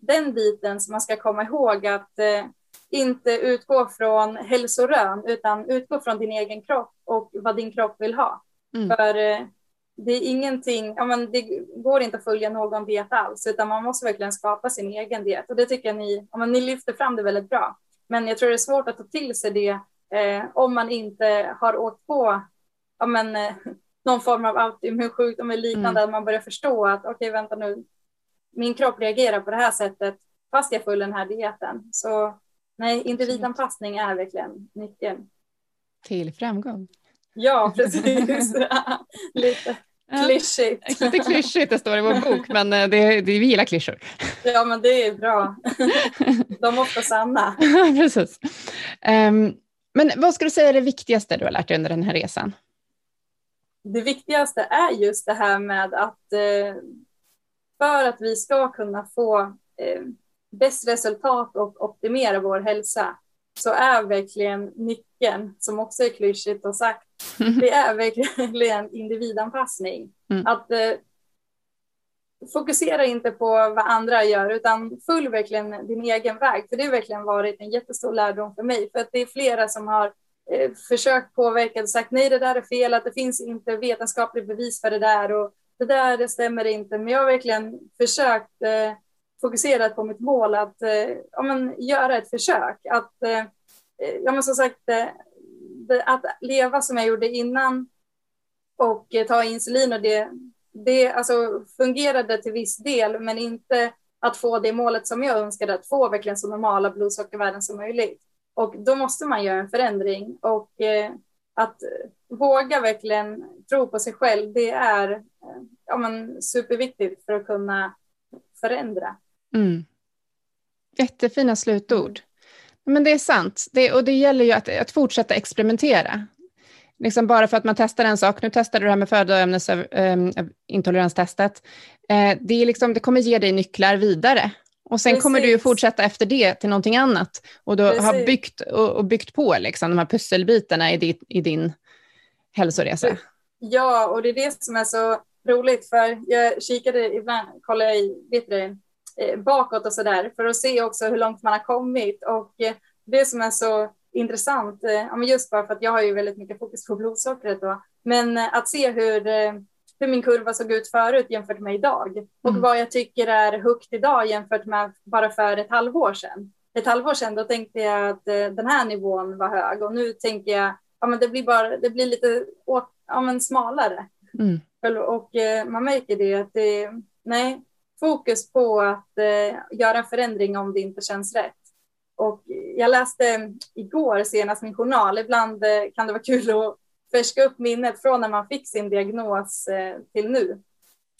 den biten som man ska komma ihåg att eh, inte utgå från hälsorön utan utgå från din egen kropp och vad din kropp vill ha. Mm. För eh, det är ingenting, ja, men det går inte att följa någon diet alls utan man måste verkligen skapa sin egen diet och det tycker jag ni, ja, men ni lyfter fram det väldigt bra. Men jag tror det är svårt att ta till sig det eh, om man inte har åkt på ja, men, eh, någon form av autoimmun sjukdom eller liknande, mm. att man börjar förstå att okej, okay, vänta nu, min kropp reagerar på det här sättet fast jag följer den här dieten. Så nej, individanpassning är verkligen nyckeln. Till framgång. Ja, precis. Lite klyschigt. Lite klyschigt, det står i vår bok, men eh, det, det, vi gillar klyschor. Ja, men det är bra. De är ofta sanna. precis. Um, men vad ska du säga är det viktigaste du har lärt dig under den här resan? Det viktigaste är just det här med att eh, för att vi ska kunna få eh, bäst resultat och optimera vår hälsa så är verkligen nyckeln, som också är klyschigt och sagt, det är verkligen individanpassning. Mm. Att eh, fokusera inte på vad andra gör utan följ verkligen din egen väg. För det har verkligen varit en jättestor lärdom för mig. För att det är flera som har eh, försökt påverka och sagt nej det där är fel, att det finns inte vetenskapligt bevis för det där och det där det stämmer inte. Men jag har verkligen försökt eh, fokusera på mitt mål att eh, ja, men, göra ett försök. Att, eh, eh ja, men som sagt, eh, att leva som jag gjorde innan och eh, ta insulin och det, det alltså, fungerade till viss del, men inte att få det målet som jag önskade, att få verkligen så normala blodsockervärden som möjligt. Och då måste man göra en förändring och eh, att eh, våga verkligen tro på sig själv, det är eh, ja, men, superviktigt för att kunna förändra. Mm. Jättefina slutord. Men det är sant, det, och det gäller ju att, att fortsätta experimentera. Liksom bara för att man testar en sak, nu testade du det här med födoämnesintoleranstestet, eh, det, är liksom, det kommer ge dig nycklar vidare. Och sen Precis. kommer du fortsätta efter det till någonting annat. Och du har byggt, och, och, byggt på liksom, de här pusselbitarna i, ditt, i din hälsoresa. Ja, och det är det som är så roligt, för jag kikade ibland, kollade i, vet du, eh, bakåt och så där, för att se också hur långt man har kommit. Och eh, det som är så intressant, eh, just bara för att jag har ju väldigt mycket fokus på blodsockret då, men att se hur, hur min kurva såg ut förut jämfört med idag och mm. vad jag tycker är högt idag jämfört med bara för ett halvår sedan. Ett halvår sedan då tänkte jag att den här nivån var hög och nu tänker jag ja, men det blir bara det blir lite ja, men smalare. Mm. Och man märker det att det, nej, fokus på att eh, göra en förändring om det inte känns rätt. Och jag läste igår senast min journal. Ibland eh, kan det vara kul att färska upp minnet från när man fick sin diagnos eh, till nu.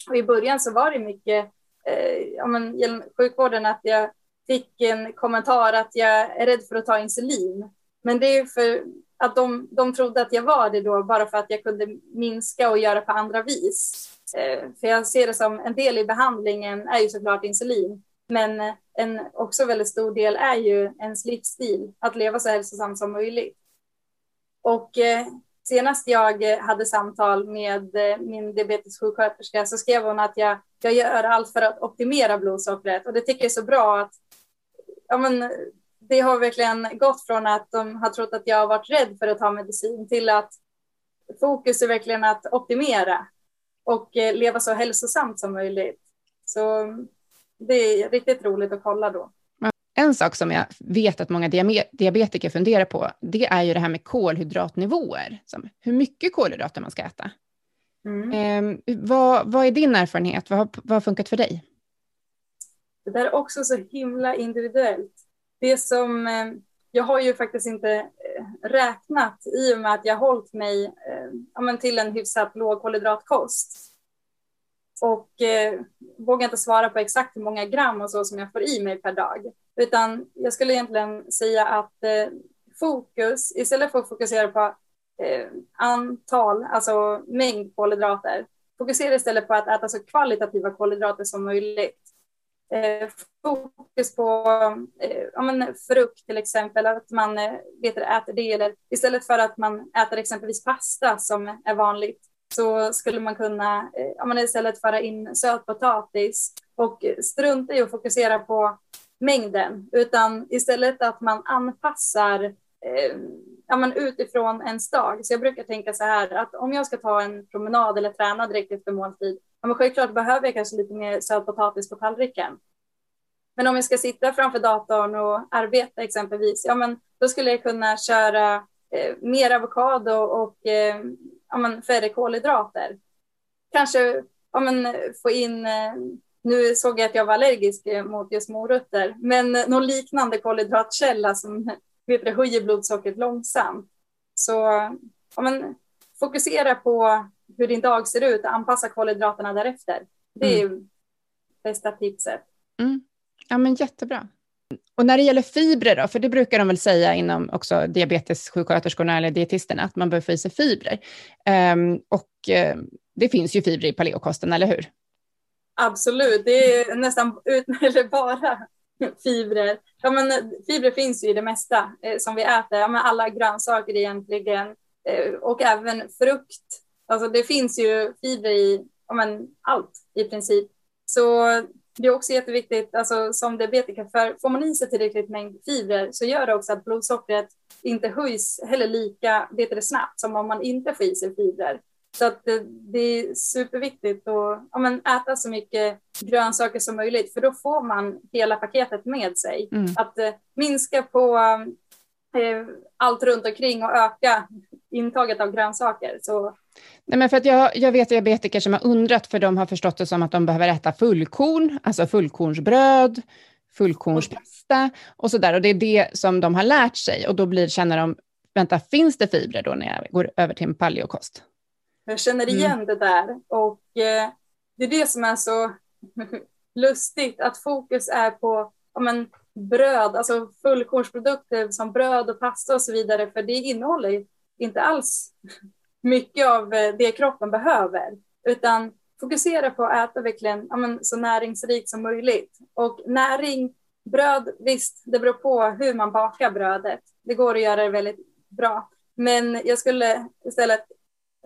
Och I början så var det mycket eh, ja, men, sjukvården att jag fick en kommentar att jag är rädd för att ta insulin. Men det är för att de, de trodde att jag var det då bara för att jag kunde minska och göra på andra vis. Eh, för jag ser det som en del i behandlingen är ju såklart insulin. Men en också väldigt stor del är ju ens livsstil, att leva så hälsosamt som möjligt. Och eh, senast jag hade samtal med eh, min diabetessjuksköterska så skrev hon att jag, jag gör allt för att optimera blodsockret och det tycker jag är så bra att ja, men, det har verkligen gått från att de har trott att jag har varit rädd för att ta medicin till att fokus är verkligen att optimera och eh, leva så hälsosamt som möjligt. Så det är riktigt roligt att kolla då. En sak som jag vet att många diabetiker funderar på, det är ju det här med kolhydratnivåer. Som hur mycket kolhydrater man ska äta. Mm. Eh, vad, vad är din erfarenhet? Vad, vad har funkat för dig? Det där är också så himla individuellt. Det som, eh, jag har ju faktiskt inte eh, räknat i och med att jag har hållit mig eh, till en hyfsat låg kolhydratkost. Och eh, vågar inte svara på exakt hur många gram och så som jag får i mig per dag. Utan jag skulle egentligen säga att eh, fokus, istället för att fokusera på eh, antal, alltså mängd kolhydrater, fokusera istället på att äta så kvalitativa kolhydrater som möjligt. Eh, fokus på eh, men frukt till exempel, att man eh, vet, äter det, eller istället för att man äter exempelvis pasta som är vanligt, så skulle man kunna eh, ja, men istället föra in sötpotatis och strunta i att fokusera på mängden, utan istället att man anpassar eh, ja, men utifrån ens dag. Så jag brukar tänka så här att om jag ska ta en promenad eller träna direkt efter måltid, ja, men självklart behöver jag kanske lite mer sötpotatis på tallriken. Men om jag ska sitta framför datorn och arbeta exempelvis, ja, men då skulle jag kunna köra eh, mer avokado och eh, ja, men färre kolhydrater. Kanske ja, men, få in eh, nu såg jag att jag var allergisk mot just morötter, men någon liknande kolhydratkälla som vet du, höjer blodsockret långsamt. Så ja, men, fokusera på hur din dag ser ut och anpassa kolhydraterna därefter. Det är mm. bästa tipset. Mm. Ja, men jättebra. Och när det gäller fibrer då, för det brukar de väl säga inom också diabetessjuksköterskorna eller dietisterna, att man behöver få i sig fibrer. Um, och uh, det finns ju fibrer i paleokosten, eller hur? Absolut, det är nästan ut, eller bara fibrer. Ja, men eh, fibrer finns ju i det mesta eh, som vi äter, ja, men alla grönsaker egentligen eh, och även frukt. Alltså det finns ju fibrer i ja, men allt i princip. Så det är också jätteviktigt, alltså som diabetiker, för får man i sig tillräckligt mängd fibrer så gör det också att blodsockret inte höjs heller lika vet det, snabbt som om man inte får i sig fibrer. Så att det, det är superviktigt att ja, men äta så mycket grönsaker som möjligt, för då får man hela paketet med sig. Mm. Att eh, minska på allt runt omkring och öka intaget av grönsaker. Så... Nej, men för att jag, jag vet diabetiker som har undrat, för de har förstått det som att de behöver äta fullkorn, alltså fullkornsbröd, fullkornspasta och så där. Och det är det som de har lärt sig och då blir, känner de, vänta, finns det fibrer då när jag går över till en paleokost? Jag känner mm. igen mm. det där och eh, det är det som är så lustigt att fokus är på ja, men, bröd, alltså fullkornsprodukter som bröd och pasta och så vidare, för det innehåller inte alls mycket av eh, det kroppen behöver, utan fokusera på att äta verkligen ja, men, så näringsrikt som möjligt. Och näring, bröd, visst, det beror på hur man bakar brödet. Det går att göra det väldigt bra. Men jag skulle istället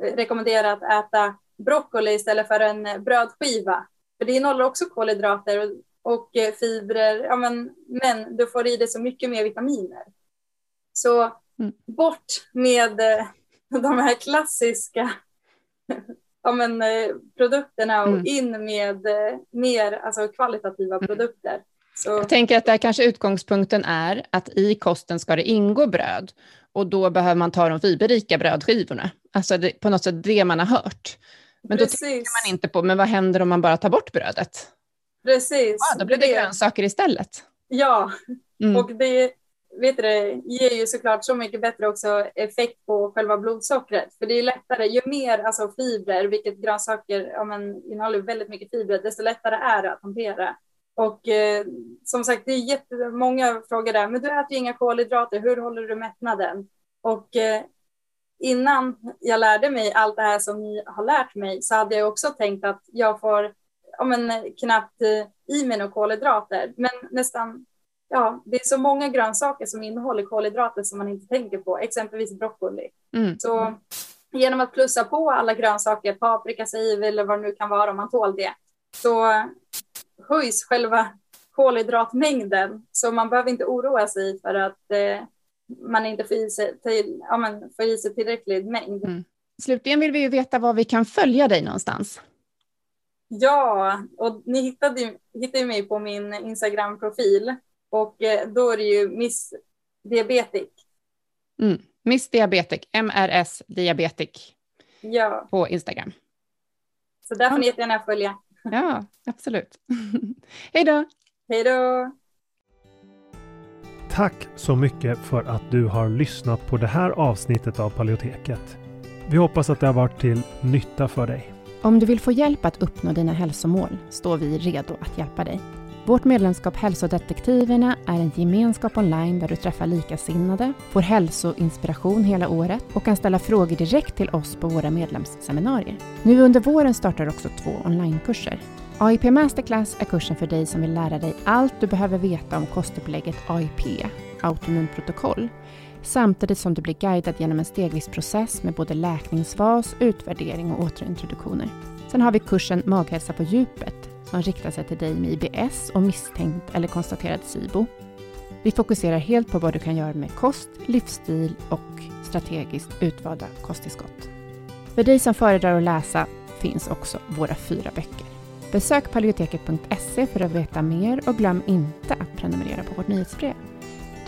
eh, rekommendera att äta broccoli istället för en eh, brödskiva. För det innehåller också kolhydrater och, och eh, fibrer, ja, men, men du får i dig så mycket mer vitaminer. Så mm. bort med eh, de här klassiska ja, men, eh, produkterna och mm. in med mer alltså, kvalitativa mm. produkter. Så. Jag tänker att där kanske utgångspunkten är att i kosten ska det ingå bröd och då behöver man ta de fiberrika brödskivorna. Alltså det, på något sätt det man har hört. Men Precis. då tänker man inte på, men vad händer om man bara tar bort brödet? Precis. Ja, då blir det, det grönsaker istället. Ja, mm. och det vet du, ger ju såklart så mycket bättre också effekt på själva blodsockret. För det är lättare, ju mer alltså fibrer, vilket grönsaker ja, men, innehåller väldigt mycket fibrer, desto lättare är det att hantera. Och eh, som sagt, det är jättemånga frågor där, men du äter ju inga kolhydrater, hur håller du mättnaden? Och eh, innan jag lärde mig allt det här som ni har lärt mig så hade jag också tänkt att jag får ja, men, knappt eh, i mig några kolhydrater. Men nästan, ja, det är så många grönsaker som innehåller kolhydrater som man inte tänker på, exempelvis broccoli. Mm. Så genom att plussa på alla grönsaker, paprika, saiv eller vad det nu kan vara om man tål det, så höjs själva kolhydratmängden. Så man behöver inte oroa sig för att eh, man inte får i sig, till, ja, men får i sig tillräcklig mängd. Mm. Slutligen vill vi ju veta var vi kan följa dig någonstans. Ja, och ni hittade, hittade mig på min Instagram-profil och eh, då är det ju Miss Diabetic. Mm. Miss Diabetic, MRS Diabetic ja. på Instagram. Så där får ni jättegärna följa. Ja, absolut. Hej då! Hej då! Tack så mycket för att du har lyssnat på det här avsnittet av Paleoteket. Vi hoppas att det har varit till nytta för dig. Om du vill få hjälp att uppnå dina hälsomål står vi redo att hjälpa dig. Vårt medlemskap Hälsodetektiverna är en gemenskap online där du träffar likasinnade, får hälsoinspiration hela året och kan ställa frågor direkt till oss på våra medlemsseminarier. Nu under våren startar också två onlinekurser. AIP Masterclass är kursen för dig som vill lära dig allt du behöver veta om kostupplägget AIP, autonomt protokoll, samtidigt som du blir guidad genom en stegvis process med både läkningsfas, utvärdering och återintroduktioner. Sen har vi kursen Maghälsa på djupet som riktar sig till dig med IBS och misstänkt eller konstaterad SIBO. Vi fokuserar helt på vad du kan göra med kost, livsstil och strategiskt utvalda kosttillskott. För dig som föredrar att läsa finns också våra fyra böcker. Besök paleoteket.se för att veta mer och glöm inte att prenumerera på vårt nyhetsbrev.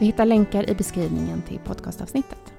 Du hittar länkar i beskrivningen till podcastavsnittet.